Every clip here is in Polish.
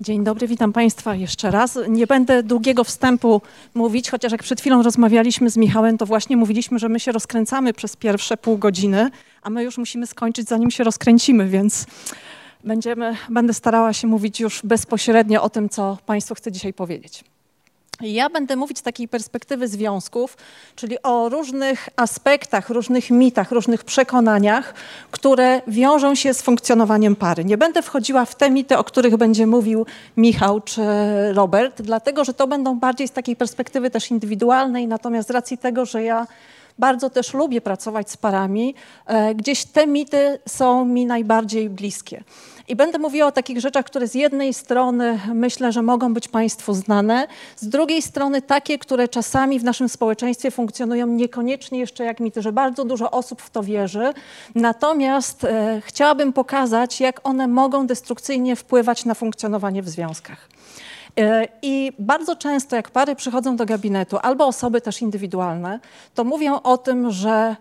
Dzień dobry, witam Państwa jeszcze raz. Nie będę długiego wstępu mówić, chociaż jak przed chwilą rozmawialiśmy z Michałem, to właśnie mówiliśmy, że my się rozkręcamy przez pierwsze pół godziny, a my już musimy skończyć, zanim się rozkręcimy, więc będziemy, będę starała się mówić już bezpośrednio o tym, co Państwu chcę dzisiaj powiedzieć. Ja będę mówić z takiej perspektywy związków, czyli o różnych aspektach, różnych mitach, różnych przekonaniach, które wiążą się z funkcjonowaniem pary. Nie będę wchodziła w te mity, o których będzie mówił Michał czy Robert, dlatego że to będą bardziej z takiej perspektywy też indywidualnej, natomiast z racji tego, że ja bardzo też lubię pracować z parami, e, gdzieś te mity są mi najbardziej bliskie. I będę mówiła o takich rzeczach, które z jednej strony myślę, że mogą być Państwu znane, z drugiej strony takie, które czasami w naszym społeczeństwie funkcjonują niekoniecznie jeszcze jak mity, że bardzo dużo osób w to wierzy. Natomiast e, chciałabym pokazać, jak one mogą destrukcyjnie wpływać na funkcjonowanie w związkach. E, I bardzo często, jak pary przychodzą do gabinetu, albo osoby też indywidualne, to mówią o tym, że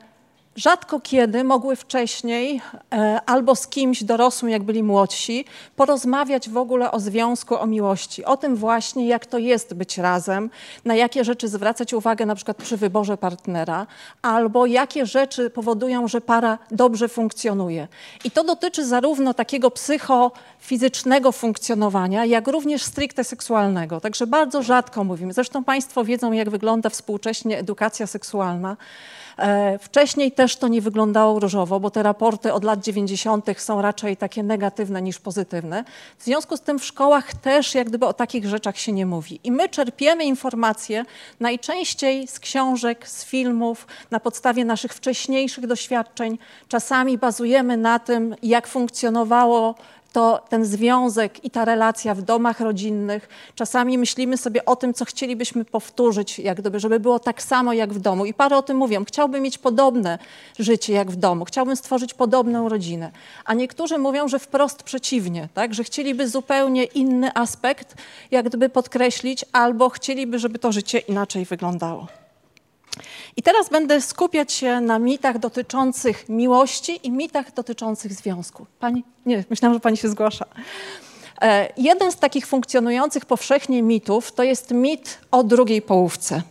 rzadko kiedy mogły wcześniej e, albo z kimś dorosłym, jak byli młodsi, porozmawiać w ogóle o związku, o miłości, o tym właśnie, jak to jest być razem, na jakie rzeczy zwracać uwagę na przykład przy wyborze partnera, albo jakie rzeczy powodują, że para dobrze funkcjonuje. I to dotyczy zarówno takiego psychofizycznego funkcjonowania, jak również stricte seksualnego. Także bardzo rzadko mówimy. Zresztą Państwo wiedzą, jak wygląda współcześnie edukacja seksualna. E, wcześniej też to nie wyglądało różowo, bo te raporty od lat 90. są raczej takie negatywne niż pozytywne. W związku z tym w szkołach też jak gdyby o takich rzeczach się nie mówi. I my czerpiemy informacje najczęściej z książek, z filmów, na podstawie naszych wcześniejszych doświadczeń. Czasami bazujemy na tym, jak funkcjonowało to ten związek i ta relacja w domach rodzinnych. Czasami myślimy sobie o tym, co chcielibyśmy powtórzyć, jak gdyby, żeby było tak samo jak w domu. I pary o tym mówią, chciałbym mieć podobne życie jak w domu, chciałbym stworzyć podobną rodzinę. A niektórzy mówią, że wprost przeciwnie, tak? że chcieliby zupełnie inny aspekt, jak gdyby podkreślić, albo chcieliby, żeby to życie inaczej wyglądało. I teraz będę skupiać się na mitach dotyczących miłości i mitach dotyczących związku. Pani? Nie, myślałam, że pani się zgłasza. E, jeden z takich funkcjonujących powszechnie mitów to jest mit o drugiej połówce.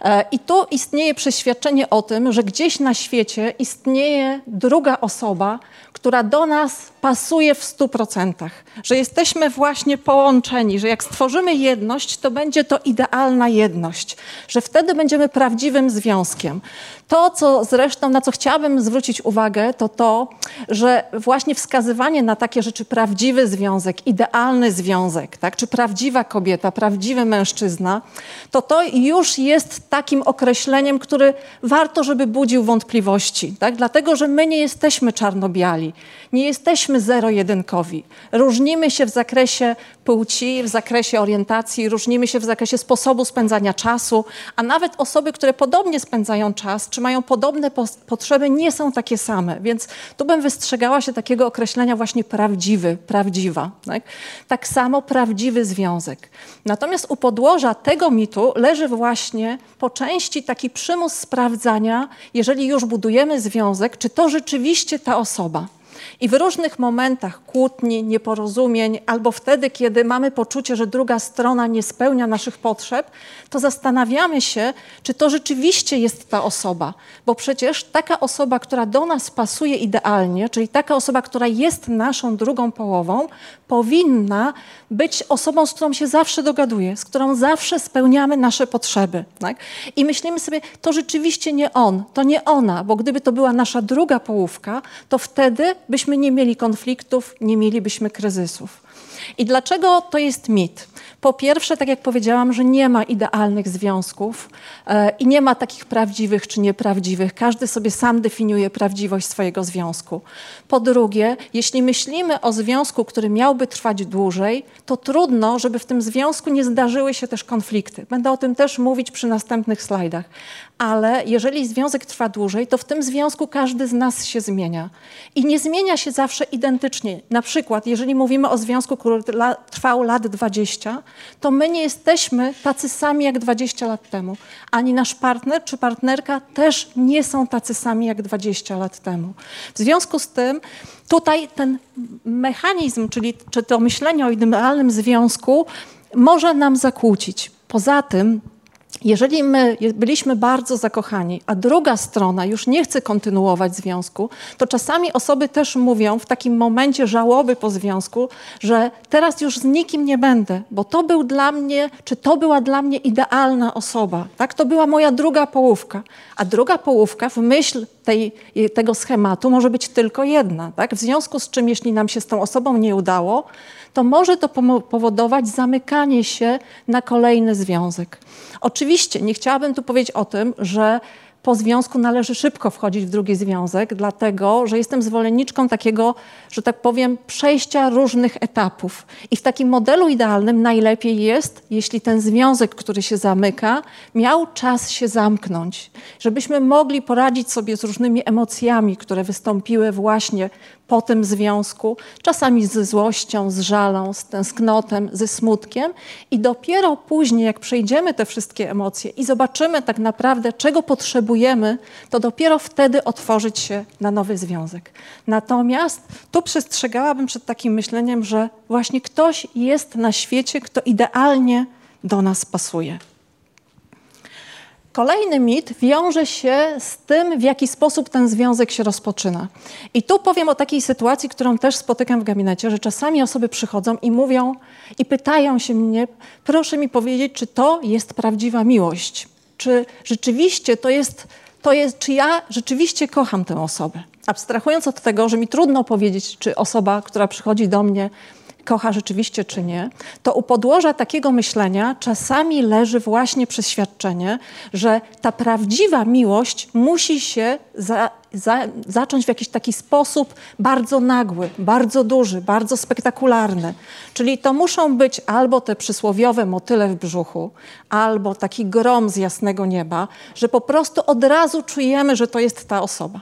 E, I tu istnieje przeświadczenie o tym, że gdzieś na świecie istnieje druga osoba, która do nas pasuje w stu procentach, że jesteśmy właśnie połączeni, że jak stworzymy jedność, to będzie to idealna jedność, że wtedy będziemy prawdziwym związkiem. To, co zresztą, na co chciałabym zwrócić uwagę, to to, że właśnie wskazywanie na takie rzeczy, prawdziwy związek, idealny związek, tak, czy prawdziwa kobieta, prawdziwy mężczyzna, to to już jest takim określeniem, który warto, żeby budził wątpliwości, tak, dlatego, że my nie jesteśmy czarno-biali, nie jesteśmy zero-jedynkowi. Różnimy się w zakresie płci, w zakresie orientacji, różnimy się w zakresie sposobu spędzania czasu, a nawet osoby, które podobnie spędzają czas, czy mają podobne potrzeby, nie są takie same. Więc tu bym wystrzegała się takiego określenia właśnie prawdziwy, prawdziwa. Tak, tak samo prawdziwy związek. Natomiast u podłoża tego mitu leży właśnie po części taki przymus sprawdzania, jeżeli już budujemy związek, czy to rzeczywiście ta osoba. I w różnych momentach kłótni, nieporozumień, albo wtedy, kiedy mamy poczucie, że druga strona nie spełnia naszych potrzeb, to zastanawiamy się, czy to rzeczywiście jest ta osoba. Bo przecież taka osoba, która do nas pasuje idealnie, czyli taka osoba, która jest naszą drugą połową, powinna być osobą, z którą się zawsze dogaduje, z którą zawsze spełniamy nasze potrzeby. Tak? I myślimy sobie, to rzeczywiście nie on, to nie ona, bo gdyby to była nasza druga połówka, to wtedy byśmy nie mieli konfliktów, nie mielibyśmy kryzysów. I dlaczego to jest mit? Po pierwsze, tak jak powiedziałam, że nie ma idealnych związków e, i nie ma takich prawdziwych czy nieprawdziwych. Każdy sobie sam definiuje prawdziwość swojego związku. Po drugie, jeśli myślimy o związku, który miałby trwać dłużej, to trudno, żeby w tym związku nie zdarzyły się też konflikty. Będę o tym też mówić przy następnych slajdach. Ale jeżeli związek trwa dłużej, to w tym związku każdy z nas się zmienia. I nie zmienia się zawsze identycznie. Na przykład, jeżeli mówimy o związku, który trwał lat 20, to my nie jesteśmy tacy sami jak 20 lat temu. Ani nasz partner czy partnerka też nie są tacy sami jak 20 lat temu. W związku z tym, tutaj ten mechanizm, czyli czy to myślenie o idealnym związku, może nam zakłócić. Poza tym, jeżeli my byliśmy bardzo zakochani, a druga strona już nie chce kontynuować związku, to czasami osoby też mówią w takim momencie żałoby po związku, że teraz już z nikim nie będę, bo to był dla mnie, czy to była dla mnie idealna osoba. Tak? To była moja druga połówka. A druga połówka w myśl tej, tego schematu może być tylko jedna. Tak? W związku z czym, jeśli nam się z tą osobą nie udało, to może to powodować zamykanie się na kolejny związek. Oczywiście nie chciałabym tu powiedzieć o tym, że po związku należy szybko wchodzić w drugi związek, dlatego że jestem zwolenniczką takiego, że tak powiem, przejścia różnych etapów. I w takim modelu idealnym najlepiej jest, jeśli ten związek, który się zamyka, miał czas się zamknąć, żebyśmy mogli poradzić sobie z różnymi emocjami, które wystąpiły właśnie po tym związku, czasami ze złością, z żalą, z tęsknotem, ze smutkiem i dopiero później, jak przejdziemy te wszystkie emocje i zobaczymy tak naprawdę, czego potrzebujemy, to dopiero wtedy otworzyć się na nowy związek. Natomiast tu przestrzegałabym przed takim myśleniem, że właśnie ktoś jest na świecie, kto idealnie do nas pasuje. Kolejny mit wiąże się z tym, w jaki sposób ten związek się rozpoczyna. I tu powiem o takiej sytuacji, którą też spotykam w gabinecie, że czasami osoby przychodzą i mówią i pytają się mnie, proszę mi powiedzieć, czy to jest prawdziwa miłość? Czy rzeczywiście to jest, to jest czy ja rzeczywiście kocham tę osobę? Abstrahując od tego, że mi trudno powiedzieć, czy osoba, która przychodzi do mnie, kocha rzeczywiście czy nie, to u podłoża takiego myślenia czasami leży właśnie przeświadczenie, że ta prawdziwa miłość musi się za, za, zacząć w jakiś taki sposób bardzo nagły, bardzo duży, bardzo spektakularny. Czyli to muszą być albo te przysłowiowe motyle w brzuchu, albo taki grom z jasnego nieba, że po prostu od razu czujemy, że to jest ta osoba.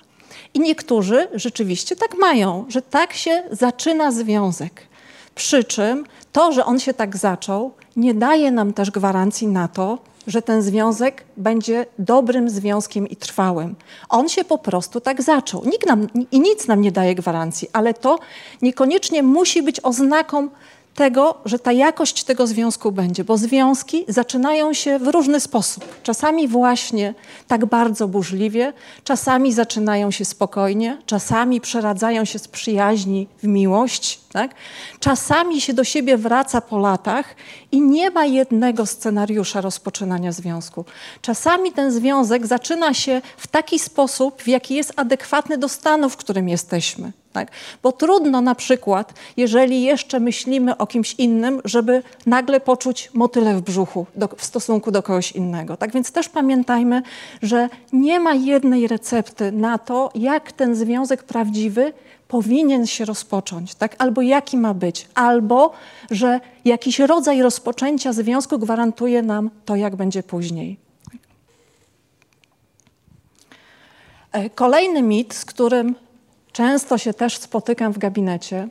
I niektórzy rzeczywiście tak mają, że tak się zaczyna związek. Przy czym to, że on się tak zaczął, nie daje nam też gwarancji na to, że ten związek będzie dobrym związkiem i trwałym. On się po prostu tak zaczął. Nikt nam, I nic nam nie daje gwarancji, ale to niekoniecznie musi być oznaką tego, że ta jakość tego związku będzie, bo związki zaczynają się w różny sposób. Czasami właśnie tak bardzo burzliwie, czasami zaczynają się spokojnie, czasami przeradzają się z przyjaźni w miłość, tak? czasami się do siebie wraca po latach i nie ma jednego scenariusza rozpoczynania związku. Czasami ten związek zaczyna się w taki sposób, w jaki jest adekwatny do stanu, w którym jesteśmy. Tak? Bo trudno na przykład, jeżeli jeszcze myślimy o kimś innym, żeby nagle poczuć motyle w brzuchu do, w stosunku do kogoś innego. Tak więc też pamiętajmy, że nie ma jednej recepty na to, jak ten związek prawdziwy powinien się rozpocząć, tak? albo jaki ma być, albo że jakiś rodzaj rozpoczęcia związku gwarantuje nam to, jak będzie później. E, kolejny mit, z którym często się też spotykam w gabinecie,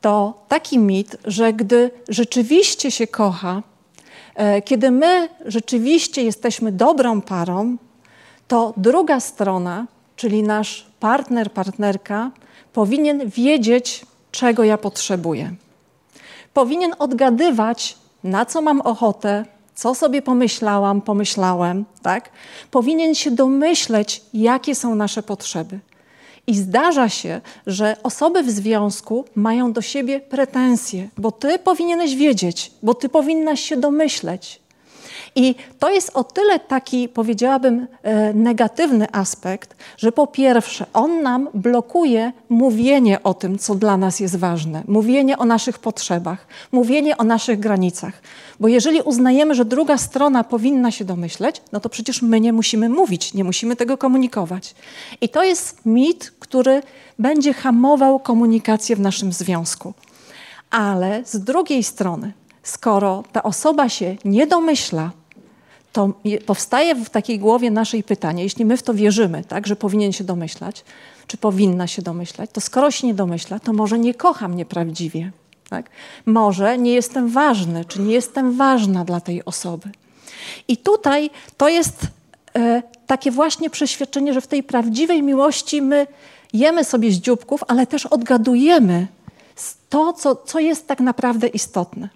to taki mit, że gdy rzeczywiście się kocha, e, kiedy my rzeczywiście jesteśmy dobrą parą, to druga strona, czyli nasz partner, partnerka, powinien wiedzieć, czego ja potrzebuję. Powinien odgadywać, na co mam ochotę, co sobie pomyślałam, pomyślałem, tak? Powinien się domyśleć, jakie są nasze potrzeby. I zdarza się, że osoby w związku mają do siebie pretensje, bo ty powinieneś wiedzieć, bo ty powinnaś się domyśleć. I to jest o tyle taki, powiedziałabym, e, negatywny aspekt, że po pierwsze, on nam blokuje mówienie o tym, co dla nas jest ważne, mówienie o naszych potrzebach, mówienie o naszych granicach. Bo jeżeli uznajemy, że druga strona powinna się domyśleć, no to przecież my nie musimy mówić, nie musimy tego komunikować. I to jest mit, który będzie hamował komunikację w naszym związku. Ale z drugiej strony, skoro ta osoba się nie domyśla, to powstaje w takiej głowie naszej pytanie, jeśli my w to wierzymy, tak, że powinien się domyślać, czy powinna się domyślać, to skoro się nie domyśla, to może nie kocha mnie prawdziwie. Tak? Może nie jestem ważny, czy nie jestem ważna dla tej osoby. I tutaj to jest e, takie właśnie przeświadczenie, że w tej prawdziwej miłości my jemy sobie z dzióbków, ale też odgadujemy to, co, co jest tak naprawdę istotne.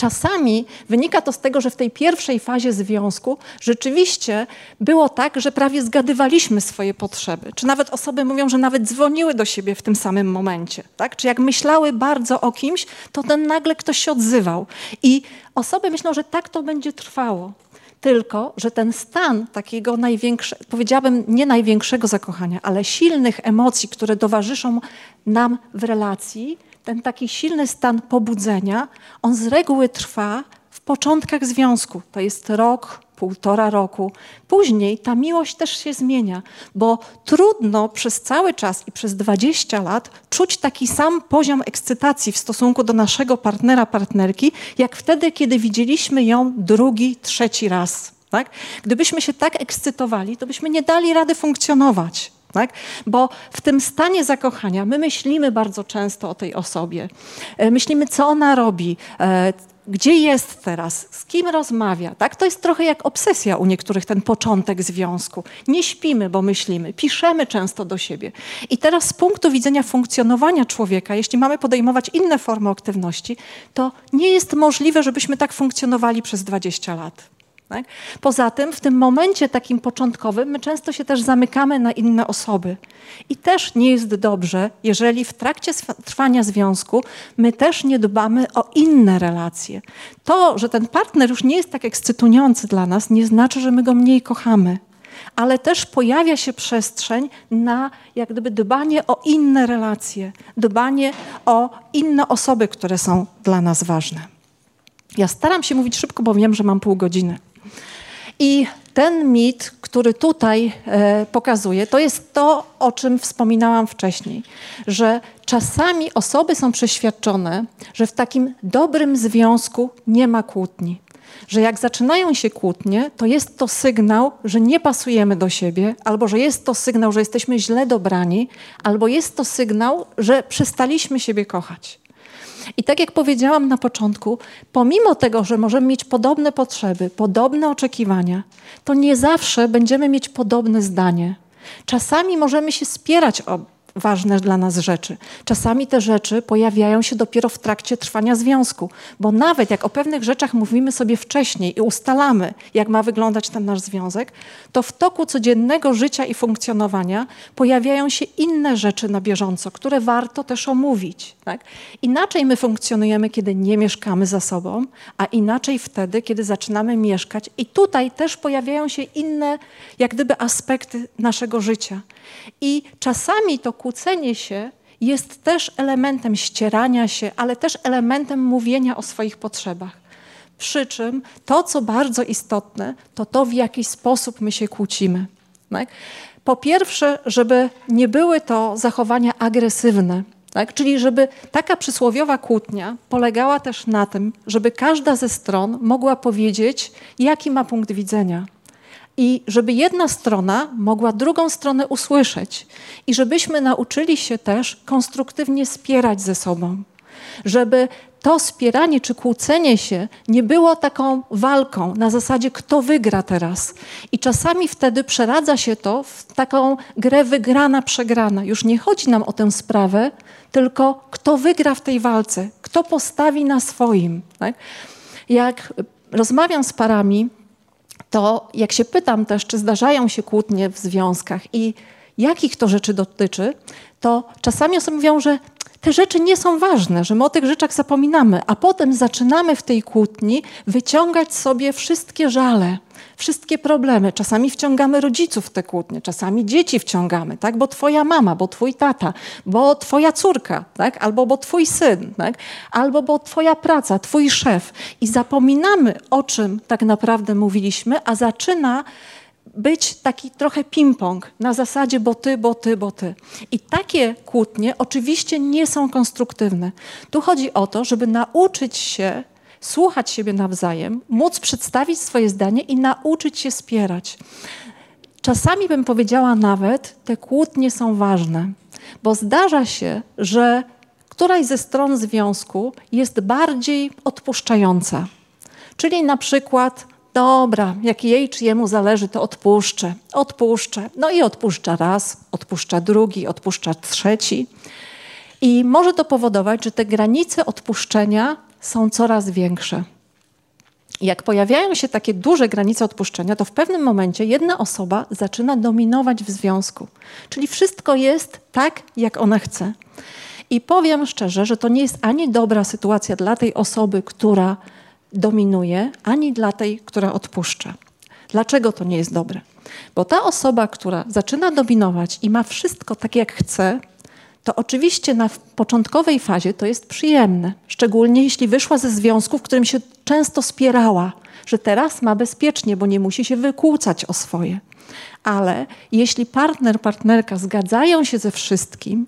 Czasami wynika to z tego, że w tej pierwszej fazie związku rzeczywiście było tak, że prawie zgadywaliśmy swoje potrzeby. Czy nawet osoby mówią, że nawet dzwoniły do siebie w tym samym momencie. Tak? Czy jak myślały bardzo o kimś, to ten nagle ktoś się odzywał. I osoby myślą, że tak to będzie trwało. Tylko, że ten stan takiego największego, powiedziałabym nie największego zakochania, ale silnych emocji, które towarzyszą nam w relacji, ten taki silny stan pobudzenia, on z reguły trwa w początkach związku. To jest rok, półtora roku. Później ta miłość też się zmienia, bo trudno przez cały czas i przez 20 lat czuć taki sam poziom ekscytacji w stosunku do naszego partnera, partnerki, jak wtedy, kiedy widzieliśmy ją drugi, trzeci raz. Tak? Gdybyśmy się tak ekscytowali, to byśmy nie dali rady funkcjonować. Tak? Bo w tym stanie zakochania my myślimy bardzo często o tej osobie. E, myślimy, co ona robi, e, gdzie jest teraz, z kim rozmawia. Tak? To jest trochę jak obsesja u niektórych, ten początek związku. Nie śpimy, bo myślimy, piszemy często do siebie. I teraz z punktu widzenia funkcjonowania człowieka, jeśli mamy podejmować inne formy aktywności, to nie jest możliwe, żebyśmy tak funkcjonowali przez 20 lat. Tak? Poza tym, w tym momencie takim początkowym, my często się też zamykamy na inne osoby. I też nie jest dobrze, jeżeli w trakcie trwania związku my też nie dbamy o inne relacje. To, że ten partner już nie jest tak ekscytujący dla nas, nie znaczy, że my go mniej kochamy. Ale też pojawia się przestrzeń na jak gdyby dbanie o inne relacje, dbanie o inne osoby, które są dla nas ważne. Ja staram się mówić szybko, bo wiem, że mam pół godziny. I ten mit, który tutaj e, pokazuję, to jest to, o czym wspominałam wcześniej, że czasami osoby są przeświadczone, że w takim dobrym związku nie ma kłótni. Że jak zaczynają się kłótnie, to jest to sygnał, że nie pasujemy do siebie, albo że jest to sygnał, że jesteśmy źle dobrani, albo jest to sygnał, że przestaliśmy siebie kochać. I tak jak powiedziałam na początku, pomimo tego, że możemy mieć podobne potrzeby, podobne oczekiwania, to nie zawsze będziemy mieć podobne zdanie. Czasami możemy się spierać o ważne dla nas rzeczy. Czasami te rzeczy pojawiają się dopiero w trakcie trwania związku, bo nawet jak o pewnych rzeczach mówimy sobie wcześniej i ustalamy, jak ma wyglądać ten nasz związek, to w toku codziennego życia i funkcjonowania pojawiają się inne rzeczy na bieżąco, które warto też omówić. Tak? Inaczej my funkcjonujemy, kiedy nie mieszkamy za sobą, a inaczej wtedy, kiedy zaczynamy mieszkać i tutaj też pojawiają się inne, jak gdyby, aspekty naszego życia. I czasami to kłócenie się jest też elementem ścierania się, ale też elementem mówienia o swoich potrzebach. Przy czym to, co bardzo istotne, to to, w jaki sposób my się kłócimy. Tak? Po pierwsze, żeby nie były to zachowania agresywne, tak? czyli żeby taka przysłowiowa kłótnia polegała też na tym, żeby każda ze stron mogła powiedzieć, jaki ma punkt widzenia i żeby jedna strona mogła drugą stronę usłyszeć i żebyśmy nauczyli się też konstruktywnie spierać ze sobą. Żeby to spieranie czy kłócenie się nie było taką walką na zasadzie, kto wygra teraz. I czasami wtedy przeradza się to w taką grę wygrana, przegrana. Już nie chodzi nam o tę sprawę, tylko kto wygra w tej walce, kto postawi na swoim. Tak? Jak rozmawiam z parami, to jak się pytam też, czy zdarzają się kłótnie w związkach i jakich to rzeczy dotyczy, to czasami osoby mówią, że te rzeczy nie są ważne, że my o tych rzeczach zapominamy, a potem zaczynamy w tej kłótni wyciągać sobie wszystkie żale, wszystkie problemy. Czasami wciągamy rodziców w te kłótnie, czasami dzieci wciągamy, tak? bo twoja mama, bo twój tata, bo twoja córka, tak? albo bo twój syn, tak? albo bo twoja praca, twój szef. I zapominamy, o czym tak naprawdę mówiliśmy, a zaczyna być taki trochę ping-pong na zasadzie bo ty, bo ty, bo ty. I takie kłótnie oczywiście nie są konstruktywne. Tu chodzi o to, żeby nauczyć się słuchać siebie nawzajem, móc przedstawić swoje zdanie i nauczyć się spierać. Czasami bym powiedziała nawet, te kłótnie są ważne, bo zdarza się, że któraś ze stron związku jest bardziej odpuszczająca. Czyli na przykład, dobra, jak jej czy jemu zależy, to odpuszczę, odpuszczę. No i odpuszcza raz, odpuszcza drugi, odpuszcza trzeci. I może to powodować, że te granice odpuszczenia są coraz większe. Jak pojawiają się takie duże granice odpuszczenia, to w pewnym momencie jedna osoba zaczyna dominować w związku. Czyli wszystko jest tak, jak ona chce. I powiem szczerze, że to nie jest ani dobra sytuacja dla tej osoby, która dominuje, ani dla tej, która odpuszcza. Dlaczego to nie jest dobre? Bo ta osoba, która zaczyna dominować i ma wszystko tak, jak chce, to oczywiście na początkowej fazie to jest przyjemne, szczególnie jeśli wyszła ze związku, w którym się często spierała, że teraz ma bezpiecznie, bo nie musi się wykłócać o swoje. Ale jeśli partner, partnerka zgadzają się ze wszystkim,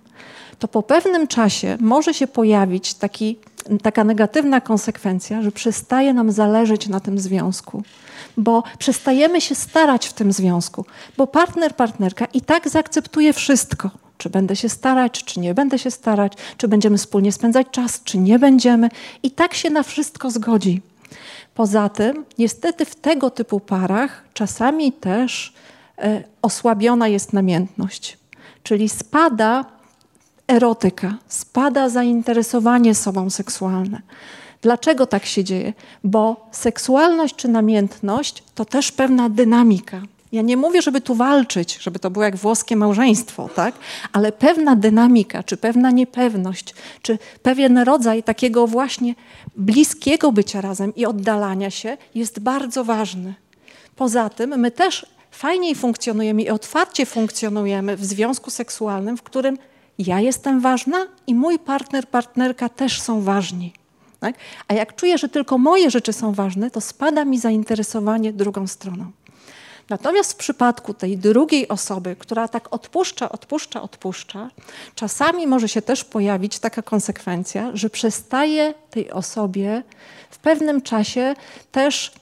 to po pewnym czasie może się pojawić taki, taka negatywna konsekwencja, że przestaje nam zależeć na tym związku, bo przestajemy się starać w tym związku, bo partner, partnerka i tak zaakceptuje wszystko. Czy będę się starać, czy nie będę się starać, czy będziemy wspólnie spędzać czas, czy nie będziemy, i tak się na wszystko zgodzi. Poza tym, niestety w tego typu parach czasami też e, osłabiona jest namiętność, czyli spada erotyka, spada zainteresowanie sobą seksualne. Dlaczego tak się dzieje? Bo seksualność czy namiętność to też pewna dynamika. Ja nie mówię, żeby tu walczyć, żeby to było jak włoskie małżeństwo, tak? ale pewna dynamika, czy pewna niepewność, czy pewien rodzaj takiego właśnie bliskiego bycia razem i oddalania się jest bardzo ważny. Poza tym my też fajniej funkcjonujemy i otwarcie funkcjonujemy w związku seksualnym, w którym ja jestem ważna i mój partner, partnerka też są ważni. Tak? A jak czuję, że tylko moje rzeczy są ważne, to spada mi zainteresowanie drugą stroną. Natomiast w przypadku tej drugiej osoby, która tak odpuszcza, odpuszcza, odpuszcza, czasami może się też pojawić taka konsekwencja, że przestaje tej osobie w pewnym czasie też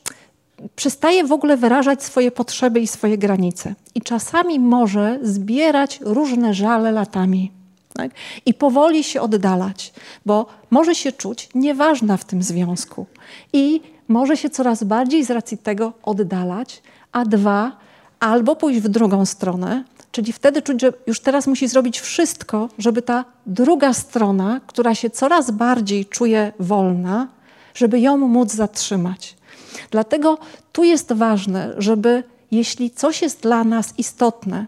przestaje w ogóle wyrażać swoje potrzeby i swoje granice. I czasami może zbierać różne żale latami. Tak? I powoli się oddalać, bo może się czuć nieważna w tym związku i może się coraz bardziej z racji tego oddalać, a dwa, albo pójść w drugą stronę, czyli wtedy czuć, że już teraz musi zrobić wszystko, żeby ta druga strona, która się coraz bardziej czuje wolna, żeby ją móc zatrzymać. Dlatego tu jest ważne, żeby jeśli coś jest dla nas istotne,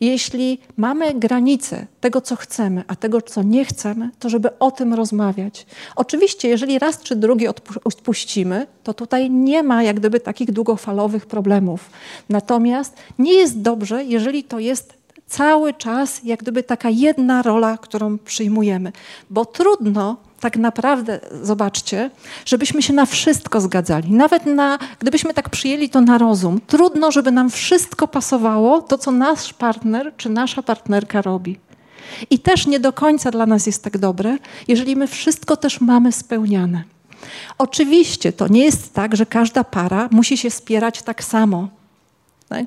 jeśli mamy granice tego, co chcemy, a tego, co nie chcemy, to żeby o tym rozmawiać. Oczywiście, jeżeli raz czy drugi odpuścimy, to tutaj nie ma jak gdyby takich długofalowych problemów. Natomiast nie jest dobrze, jeżeli to jest cały czas jak gdyby taka jedna rola, którą przyjmujemy, bo trudno tak naprawdę, zobaczcie, żebyśmy się na wszystko zgadzali. Nawet na, gdybyśmy tak przyjęli to na rozum, trudno, żeby nam wszystko pasowało, to co nasz partner czy nasza partnerka robi. I też nie do końca dla nas jest tak dobre, jeżeli my wszystko też mamy spełniane. Oczywiście to nie jest tak, że każda para musi się spierać tak samo. Tak?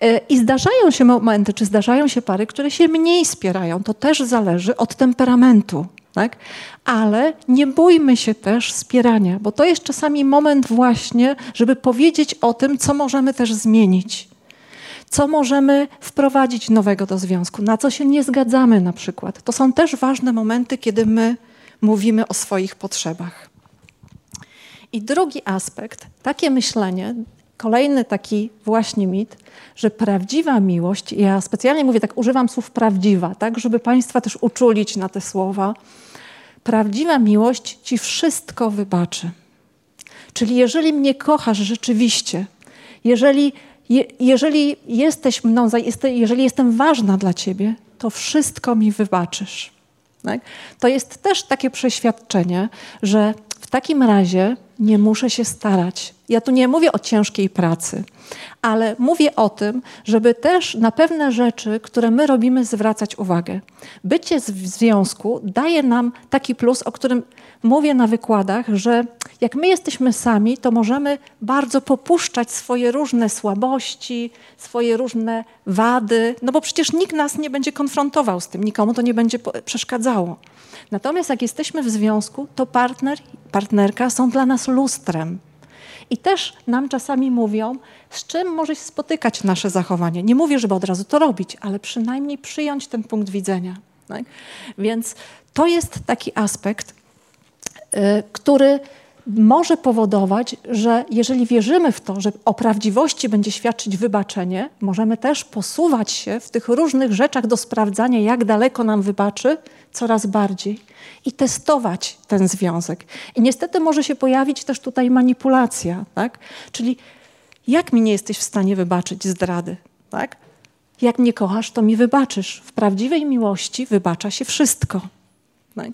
E, I zdarzają się momenty, czy zdarzają się pary, które się mniej spierają. To też zależy od temperamentu. Tak? Ale nie bójmy się też spierania, bo to jest czasami moment właśnie, żeby powiedzieć o tym, co możemy też zmienić. Co możemy wprowadzić nowego do związku, na co się nie zgadzamy na przykład. To są też ważne momenty, kiedy my mówimy o swoich potrzebach. I drugi aspekt, takie myślenie Kolejny taki właśnie mit, że prawdziwa miłość, ja specjalnie mówię tak, używam słów prawdziwa, tak, żeby Państwa też uczulić na te słowa. Prawdziwa miłość Ci wszystko wybaczy. Czyli jeżeli mnie kochasz rzeczywiście, jeżeli, je, jeżeli jesteś mną, jeżeli jestem ważna dla Ciebie, to wszystko mi wybaczysz. Tak? To jest też takie przeświadczenie, że takim razie nie muszę się starać. Ja tu nie mówię o ciężkiej pracy, ale mówię o tym, żeby też na pewne rzeczy, które my robimy, zwracać uwagę. Bycie w związku daje nam taki plus, o którym mówię na wykładach, że jak my jesteśmy sami, to możemy bardzo popuszczać swoje różne słabości, swoje różne wady, no bo przecież nikt nas nie będzie konfrontował z tym, nikomu to nie będzie przeszkadzało. Natomiast jak jesteśmy w związku, to partner, partnerka są dla nas lustrem. I też nam czasami mówią, z czym może się spotykać nasze zachowanie. Nie mówię, żeby od razu to robić, ale przynajmniej przyjąć ten punkt widzenia. Tak? Więc to jest taki aspekt, y, który może powodować, że jeżeli wierzymy w to, że o prawdziwości będzie świadczyć wybaczenie, możemy też posuwać się w tych różnych rzeczach do sprawdzania, jak daleko nam wybaczy, coraz bardziej i testować ten związek. I niestety może się pojawić też tutaj manipulacja, tak? Czyli jak mi nie jesteś w stanie wybaczyć zdrady, tak? Jak mnie kochasz, to mi wybaczysz. W prawdziwej miłości wybacza się wszystko. Tak?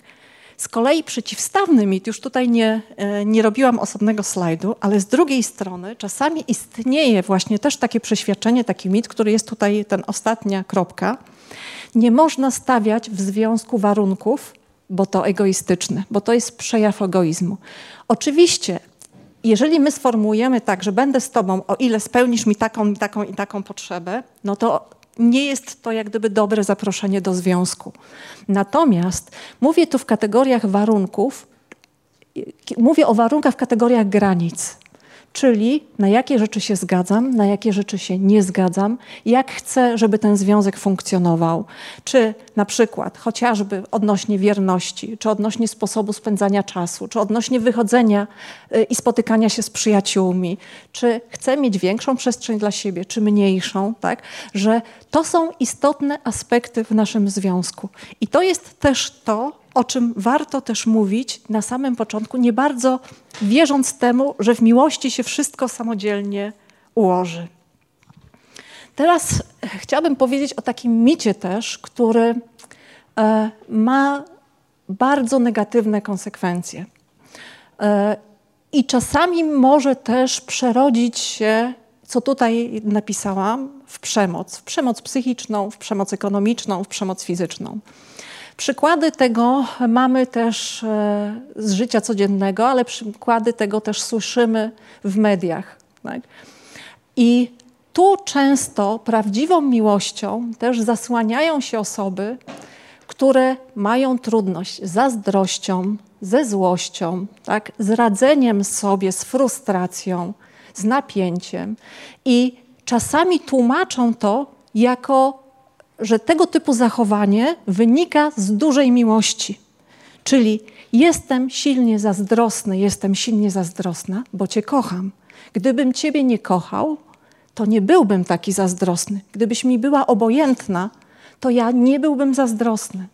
Z kolei przeciwstawny mit, już tutaj nie, e, nie robiłam osobnego slajdu, ale z drugiej strony czasami istnieje właśnie też takie przeświadczenie, taki mit, który jest tutaj, ten ostatnia kropka. Nie można stawiać w związku warunków, bo to egoistyczne, bo to jest przejaw egoizmu. Oczywiście, jeżeli my sformułujemy tak, że będę z tobą, o ile spełnisz mi taką, taką i taką potrzebę, no to nie jest to jak gdyby dobre zaproszenie do związku. Natomiast mówię tu w kategoriach warunków, mówię o warunkach w kategoriach granic czyli na jakie rzeczy się zgadzam, na jakie rzeczy się nie zgadzam, jak chcę, żeby ten związek funkcjonował. Czy na przykład chociażby odnośnie wierności, czy odnośnie sposobu spędzania czasu, czy odnośnie wychodzenia y, i spotykania się z przyjaciółmi, czy chcę mieć większą przestrzeń dla siebie, czy mniejszą, tak? że to są istotne aspekty w naszym związku. I to jest też to, o czym warto też mówić na samym początku, nie bardzo wierząc temu, że w miłości się wszystko samodzielnie ułoży. Teraz chciałabym powiedzieć o takim micie też, który e, ma bardzo negatywne konsekwencje. E, I czasami może też przerodzić się, co tutaj napisałam, w przemoc. W przemoc psychiczną, w przemoc ekonomiczną, w przemoc fizyczną. Przykłady tego mamy też e, z życia codziennego, ale przykłady tego też słyszymy w mediach. Tak? I tu często prawdziwą miłością też zasłaniają się osoby, które mają trudność z zazdrością, ze złością, tak? z radzeniem sobie, z frustracją, z napięciem. I czasami tłumaczą to jako że tego typu zachowanie wynika z dużej miłości. Czyli jestem silnie zazdrosny, jestem silnie zazdrosna, bo Cię kocham. Gdybym Ciebie nie kochał, to nie byłbym taki zazdrosny. Gdybyś mi była obojętna, to ja nie byłbym zazdrosny.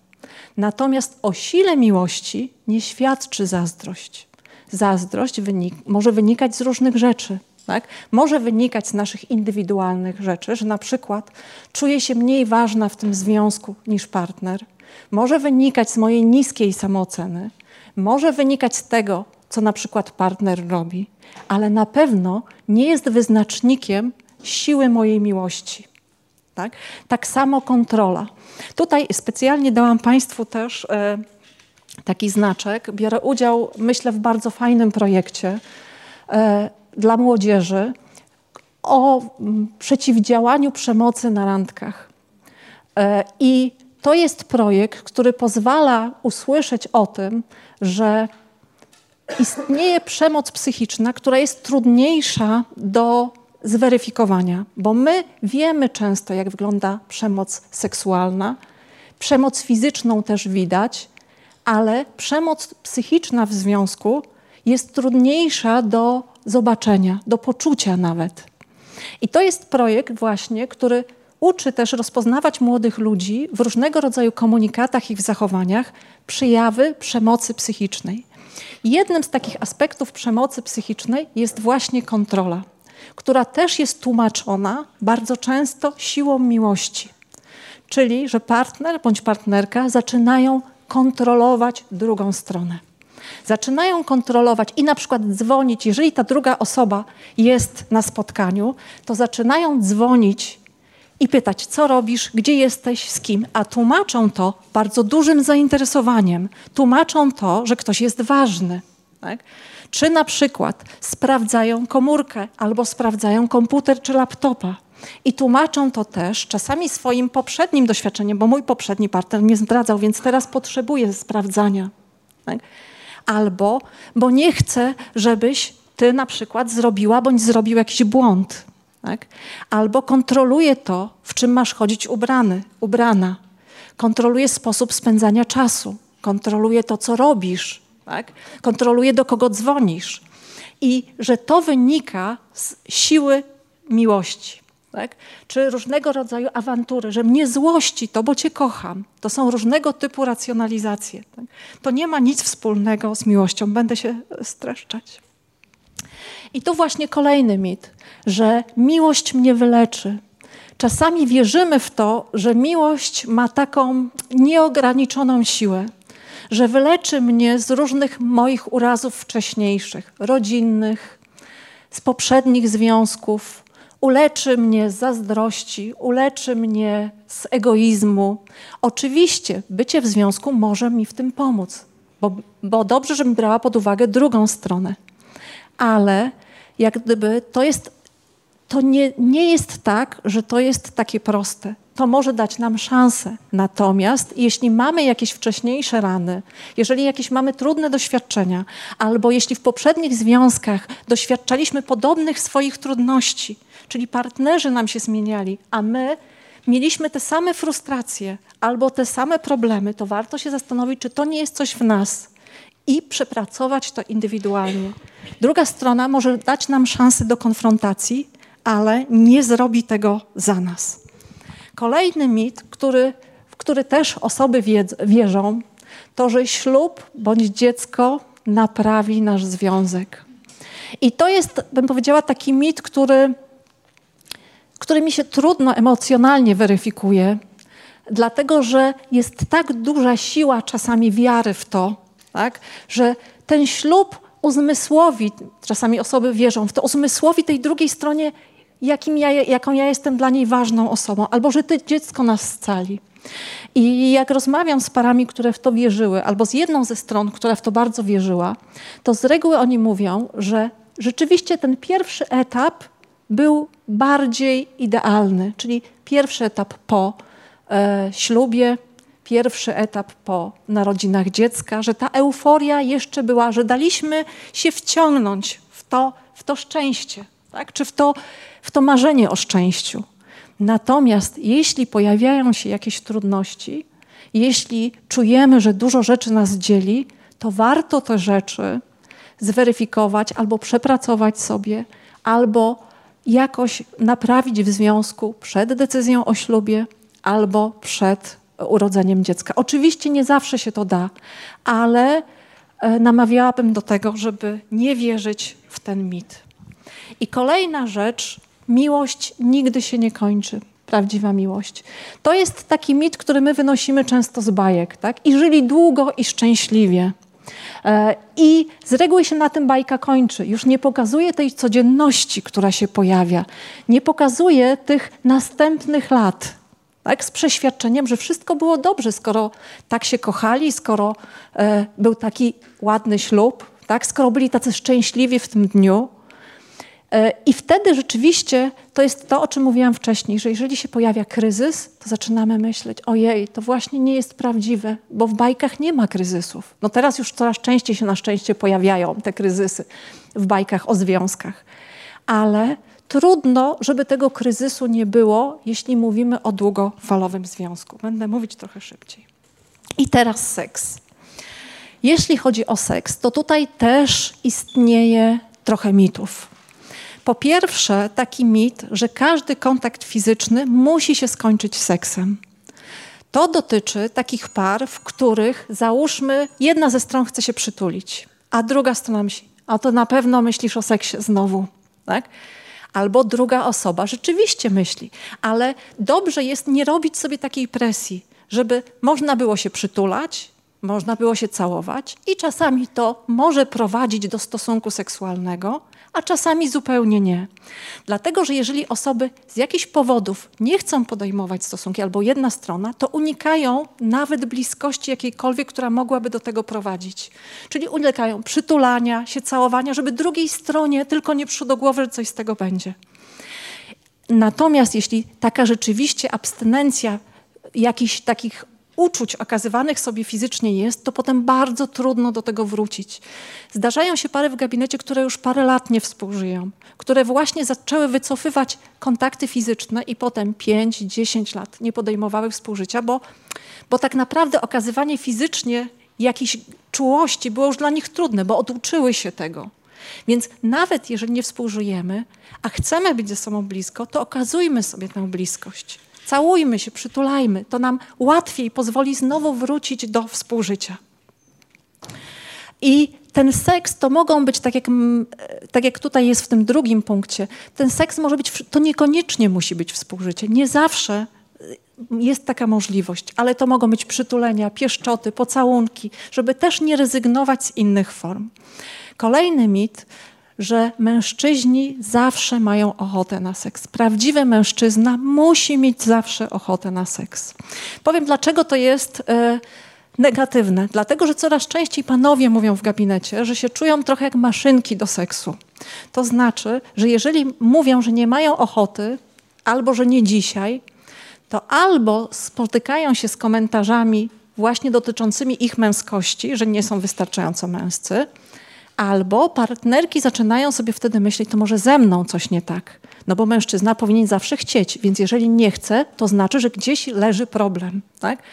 Natomiast o sile miłości nie świadczy zazdrość. Zazdrość wynik może wynikać z różnych rzeczy. Tak? Może wynikać z naszych indywidualnych rzeczy, że na przykład czuję się mniej ważna w tym związku niż partner. Może wynikać z mojej niskiej samooceny. Może wynikać z tego, co na przykład partner robi, ale na pewno nie jest wyznacznikiem siły mojej miłości. Tak, tak samo kontrola. Tutaj specjalnie dałam Państwu też e, taki znaczek. Biorę udział, myślę, w bardzo fajnym projekcie. Dla młodzieży o mm, przeciwdziałaniu przemocy na randkach. E, I to jest projekt, który pozwala usłyszeć o tym, że istnieje przemoc psychiczna, która jest trudniejsza do zweryfikowania, bo my wiemy często, jak wygląda przemoc seksualna. Przemoc fizyczną też widać, ale przemoc psychiczna w związku jest trudniejsza do zobaczenia, do poczucia nawet. I to jest projekt właśnie, który uczy też rozpoznawać młodych ludzi w różnego rodzaju komunikatach i w zachowaniach przejawy przemocy psychicznej. Jednym z takich aspektów przemocy psychicznej jest właśnie kontrola, która też jest tłumaczona bardzo często siłą miłości. Czyli, że partner bądź partnerka zaczynają kontrolować drugą stronę. Zaczynają kontrolować i na przykład dzwonić, jeżeli ta druga osoba jest na spotkaniu, to zaczynają dzwonić i pytać, co robisz, gdzie jesteś, z kim, a tłumaczą to bardzo dużym zainteresowaniem. Tłumaczą to, że ktoś jest ważny. Tak? Czy na przykład sprawdzają komórkę albo sprawdzają komputer czy laptopa. I tłumaczą to też czasami swoim poprzednim doświadczeniem, bo mój poprzedni partner nie zdradzał, więc teraz potrzebuję sprawdzania. Tak? Albo, bo nie chcę, żebyś ty na przykład zrobiła bądź zrobił jakiś błąd. Tak? Albo kontroluje to, w czym masz chodzić ubrany, ubrana. Kontroluje sposób spędzania czasu. Kontroluje to, co robisz. Tak? Kontroluje, do kogo dzwonisz. I że to wynika z siły miłości. Tak? Czy różnego rodzaju awantury, że mnie złości to, bo cię kocham. To są różnego typu racjonalizacje. Tak? To nie ma nic wspólnego z miłością. Będę się streszczać. I tu właśnie kolejny mit, że miłość mnie wyleczy. Czasami wierzymy w to, że miłość ma taką nieograniczoną siłę, że wyleczy mnie z różnych moich urazów wcześniejszych, rodzinnych, z poprzednich związków, uleczy mnie z zazdrości, uleczy mnie z egoizmu. Oczywiście bycie w związku może mi w tym pomóc, bo, bo dobrze, żebym brała pod uwagę drugą stronę. Ale jak gdyby to jest, to nie, nie jest tak, że to jest takie proste. To może dać nam szansę. Natomiast jeśli mamy jakieś wcześniejsze rany, jeżeli jakieś mamy trudne doświadczenia, albo jeśli w poprzednich związkach doświadczaliśmy podobnych swoich trudności, czyli partnerzy nam się zmieniali, a my mieliśmy te same frustracje albo te same problemy, to warto się zastanowić, czy to nie jest coś w nas i przepracować to indywidualnie. Druga strona może dać nam szansę do konfrontacji, ale nie zrobi tego za nas. Kolejny mit, który, w który też osoby wierzą, to że ślub bądź dziecko naprawi nasz związek. I to jest, bym powiedziała, taki mit, który który mi się trudno emocjonalnie weryfikuje, dlatego że jest tak duża siła czasami wiary w to, tak, że ten ślub uzmysłowi, czasami osoby wierzą w to, uzmysłowi tej drugiej stronie, jakim ja, jaką ja jestem dla niej ważną osobą, albo że to dziecko nas scali. I jak rozmawiam z parami, które w to wierzyły, albo z jedną ze stron, która w to bardzo wierzyła, to z reguły oni mówią, że rzeczywiście ten pierwszy etap był bardziej idealny, czyli pierwszy etap po e, ślubie, pierwszy etap po narodzinach dziecka, że ta euforia jeszcze była, że daliśmy się wciągnąć w to, w to szczęście, tak? czy w to, w to marzenie o szczęściu. Natomiast jeśli pojawiają się jakieś trudności, jeśli czujemy, że dużo rzeczy nas dzieli, to warto te rzeczy zweryfikować albo przepracować sobie, albo jakoś naprawić w związku przed decyzją o ślubie albo przed urodzeniem dziecka. Oczywiście nie zawsze się to da, ale e, namawiałabym do tego, żeby nie wierzyć w ten mit. I kolejna rzecz, miłość nigdy się nie kończy. Prawdziwa miłość. To jest taki mit, który my wynosimy często z bajek, tak? I żyli długo i szczęśliwie. E, I z reguły się na tym bajka kończy. Już nie pokazuje tej codzienności, która się pojawia. Nie pokazuje tych następnych lat. Tak, z przeświadczeniem, że wszystko było dobrze, skoro tak się kochali, skoro e, był taki ładny ślub, tak, skoro byli tacy szczęśliwi w tym dniu, I wtedy rzeczywiście to jest to, o czym mówiłam wcześniej, że jeżeli się pojawia kryzys, to zaczynamy myśleć, ojej, to właśnie nie jest prawdziwe, bo w bajkach nie ma kryzysów. No teraz już coraz częściej się na szczęście pojawiają te kryzysy w bajkach o związkach. Ale trudno, żeby tego kryzysu nie było, jeśli mówimy o długofalowym związku. Będę mówić trochę szybciej. I teraz seks. Jeśli chodzi o seks, to tutaj też istnieje trochę mitów. Po pierwsze, taki mit, że każdy kontakt fizyczny musi się skończyć seksem. To dotyczy takich par, w których załóżmy, jedna ze stron chce się przytulić, a druga strona myśli, a to na pewno myślisz o seksie znowu, tak? Albo druga osoba rzeczywiście myśli, ale dobrze jest nie robić sobie takiej presji, żeby można było się przytulać, można było się całować i czasami to może prowadzić do stosunku seksualnego, a czasami zupełnie nie. Dlatego, że jeżeli osoby z jakichś powodów nie chcą podejmować stosunki, albo jedna strona, to unikają nawet bliskości jakiejkolwiek, która mogłaby do tego prowadzić. Czyli unikają przytulania, się całowania, żeby drugiej stronie tylko nie przyszło do głowy, że coś z tego będzie. Natomiast jeśli taka rzeczywiście abstynencja jakichś takich uczuć okazywanych sobie fizycznie jest, to potem bardzo trudno do tego wrócić. Zdarzają się pary w gabinecie, które już parę lat nie współżyją, które właśnie zaczęły wycofywać kontakty fizyczne i potem 5-10 lat nie podejmowały współżycia, bo, bo tak naprawdę okazywanie fizycznie jakiejś czułości było już dla nich trudne, bo oduczyły się tego. Więc nawet jeżeli nie współżyjemy, a chcemy być ze sobą blisko, to okazujmy sobie tę bliskość. Całujmy się, przytulajmy. To nam łatwiej pozwoli znowu wrócić do współżycia. I ten seks to mogą być, tak jak, tak jak tutaj jest w tym drugim punkcie, ten seks może być, to niekoniecznie musi być współżycie. Nie zawsze y, jest taka możliwość, ale to mogą być przytulenia, pieszczoty, pocałunki, żeby też nie rezygnować z innych form. Kolejny mit że mężczyźni zawsze mają ochotę na seks. Prawdziwy mężczyzna musi mieć zawsze ochotę na seks. Powiem, dlaczego to jest e, negatywne. Dlatego, że coraz częściej panowie mówią w gabinecie, że się czują trochę jak maszynki do seksu. To znaczy, że jeżeli mówią, że nie mają ochoty, albo że nie dzisiaj, to albo spotykają się z komentarzami właśnie dotyczącymi ich męskości, że nie są wystarczająco męscy, Albo partnerki zaczynają sobie wtedy myśleć, to może ze mną coś nie tak. No bo mężczyzna powinien zawsze chcieć, więc jeżeli nie chce, to znaczy, że gdzieś leży problem. Tak?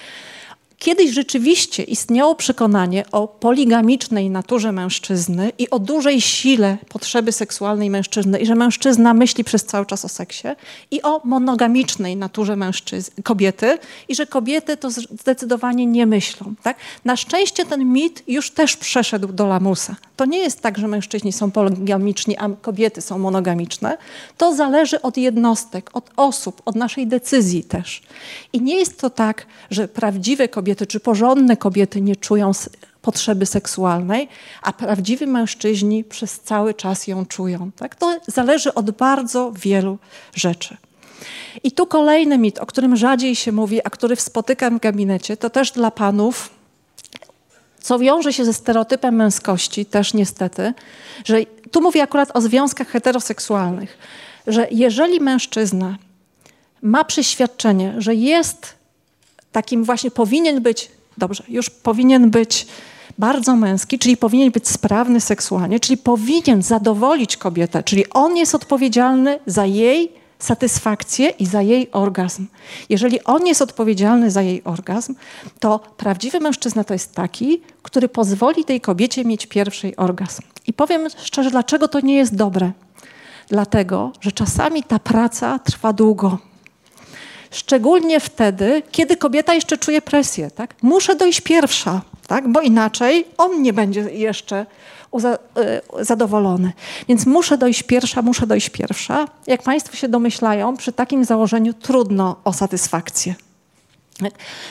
Kiedyś rzeczywiście istniało przekonanie o poligamicznej naturze mężczyzny i o dużej sile potrzeby seksualnej mężczyzny i że mężczyzna myśli przez cały czas o seksie i o monogamicznej naturze mężczyzny, kobiety i że kobiety to zdecydowanie nie myślą. Tak? Na szczęście ten mit już też przeszedł do lamusa. To nie jest tak, że mężczyźni są poligamiczni, a kobiety są monogamiczne. To zależy od jednostek, od osób, od naszej decyzji też. I nie jest to tak, że prawdziwe kobiety kobiety, czy porządne kobiety nie czują potrzeby seksualnej, a prawdziwi mężczyźni przez cały czas ją czują. Tak? To zależy od bardzo wielu rzeczy. I tu kolejny mit, o którym rzadziej się mówi, a który spotykam w gabinecie, to też dla panów, co wiąże się ze stereotypem męskości, też niestety, że tu mówię akurat o związkach heteroseksualnych, że jeżeli mężczyzna ma przeświadczenie, że jest takim właśnie powinien być, dobrze, już powinien być bardzo męski, czyli powinien być sprawny seksualnie, czyli powinien zadowolić kobietę, czyli on jest odpowiedzialny za jej satysfakcję i za jej orgazm. Jeżeli on jest odpowiedzialny za jej orgazm, to prawdziwy mężczyzna to jest taki, który pozwoli tej kobiecie mieć pierwszy orgazm. I powiem szczerze, dlaczego to nie jest dobre. Dlatego, że czasami ta praca trwa długo. Szczególnie wtedy, kiedy kobieta jeszcze czuje presję. Tak? Muszę dojść pierwsza, tak? bo inaczej on nie będzie jeszcze y, zadowolony. Więc muszę dojść pierwsza, muszę dojść pierwsza. Jak Państwo się domyślają, przy takim założeniu trudno o satysfakcję.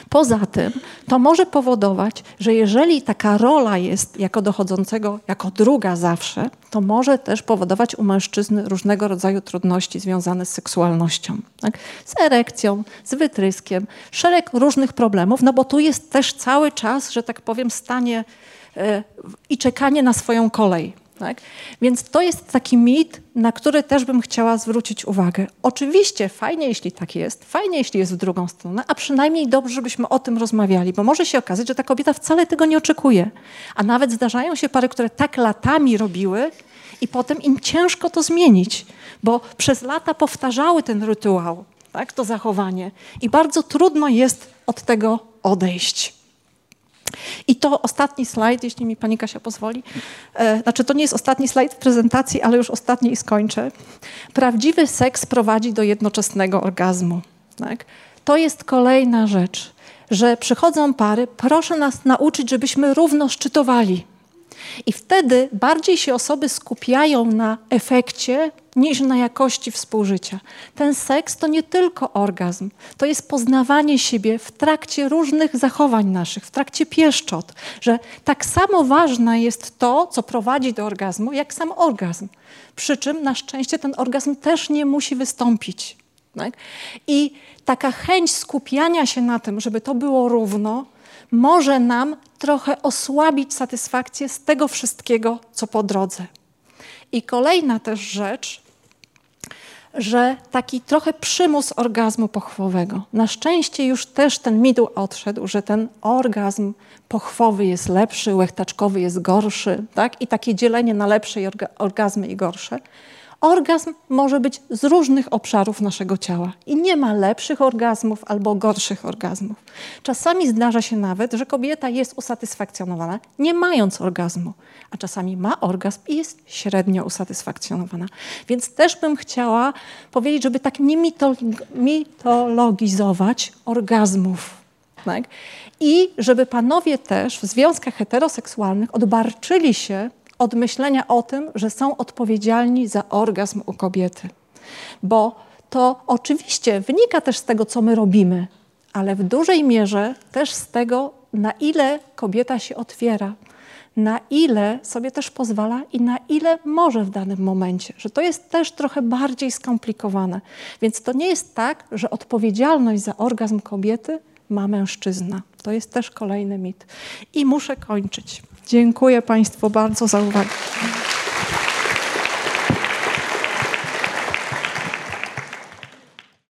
Poza tym to może powodować, że jeżeli taka rola jest jako dochodzącego, jako druga zawsze, to może też powodować u mężczyzny różnego rodzaju trudności związane z seksualnością. Tak? Z erekcją, z wytryskiem, szereg różnych problemów, no bo tu jest też cały czas, że tak powiem, stanie yy, i czekanie na swoją kolej. Tak? Więc to jest taki mit, na który też bym chciała zwrócić uwagę. Oczywiście fajnie, jeśli tak jest, fajnie, jeśli jest w drugą stronę, a przynajmniej dobrze, żebyśmy o tym rozmawiali, bo może się okazać, że ta kobieta wcale tego nie oczekuje. A nawet zdarzają się pary, które tak latami robiły i potem im ciężko to zmienić, bo przez lata powtarzały ten rytuał, tak, to zachowanie i bardzo trudno jest od tego odejść. I to ostatni slajd, jeśli mi pani Kasia pozwoli. E, znaczy, to nie jest ostatni slajd w prezentacji, ale już ostatni i skończę. Prawdziwy seks prowadzi do jednoczesnego orgazmu. Tak? To jest kolejna rzecz, że przychodzą pary, proszę nas nauczyć, żebyśmy równo szczytowali. I wtedy bardziej się osoby skupiają na efekcie niż na jakości współżycia. Ten seks to nie tylko orgazm, to jest poznawanie siebie w trakcie różnych zachowań naszych, w trakcie pieszczot, że tak samo ważne jest to, co prowadzi do orgazmu, jak sam orgazm. Przy czym na szczęście ten orgazm też nie musi wystąpić. Tak? I taka chęć skupiania się na tym, żeby to było równo, może nam trochę osłabić satysfakcję z tego wszystkiego, co po drodze. I kolejna też rzecz, że taki trochę przymus orgazmu pochwowego. Na szczęście już też ten mit odszedł, że ten orgazm pochwowy jest lepszy, łechtaczkowy jest gorszy, tak? I takie dzielenie na lepsze orgazmy i gorsze. Orgazm może być z różnych obszarów naszego ciała i nie ma lepszych orgazmów albo gorszych orgazmów. Czasami zdarza się nawet, że kobieta jest usatysfakcjonowana nie mając orgazmu, a czasami ma orgazm i jest średnio usatysfakcjonowana. Więc też bym chciała powiedzieć, żeby tak nie mitologizować orgazmów. Tak? I żeby panowie też w związkach heteroseksualnych odbarczyli się od myślenia o tym, że są odpowiedzialni za orgazm u kobiety. Bo to oczywiście wynika też z tego, co my robimy, ale w dużej mierze też z tego, na ile kobieta się otwiera, na ile sobie też pozwala i na ile może w danym momencie. Że to jest też trochę bardziej skomplikowane. Więc to nie jest tak, że odpowiedzialność za orgazm kobiety ma mężczyzna. To jest też kolejny mit. I muszę kończyć. Dziękuję Państwu bardzo za uwagę.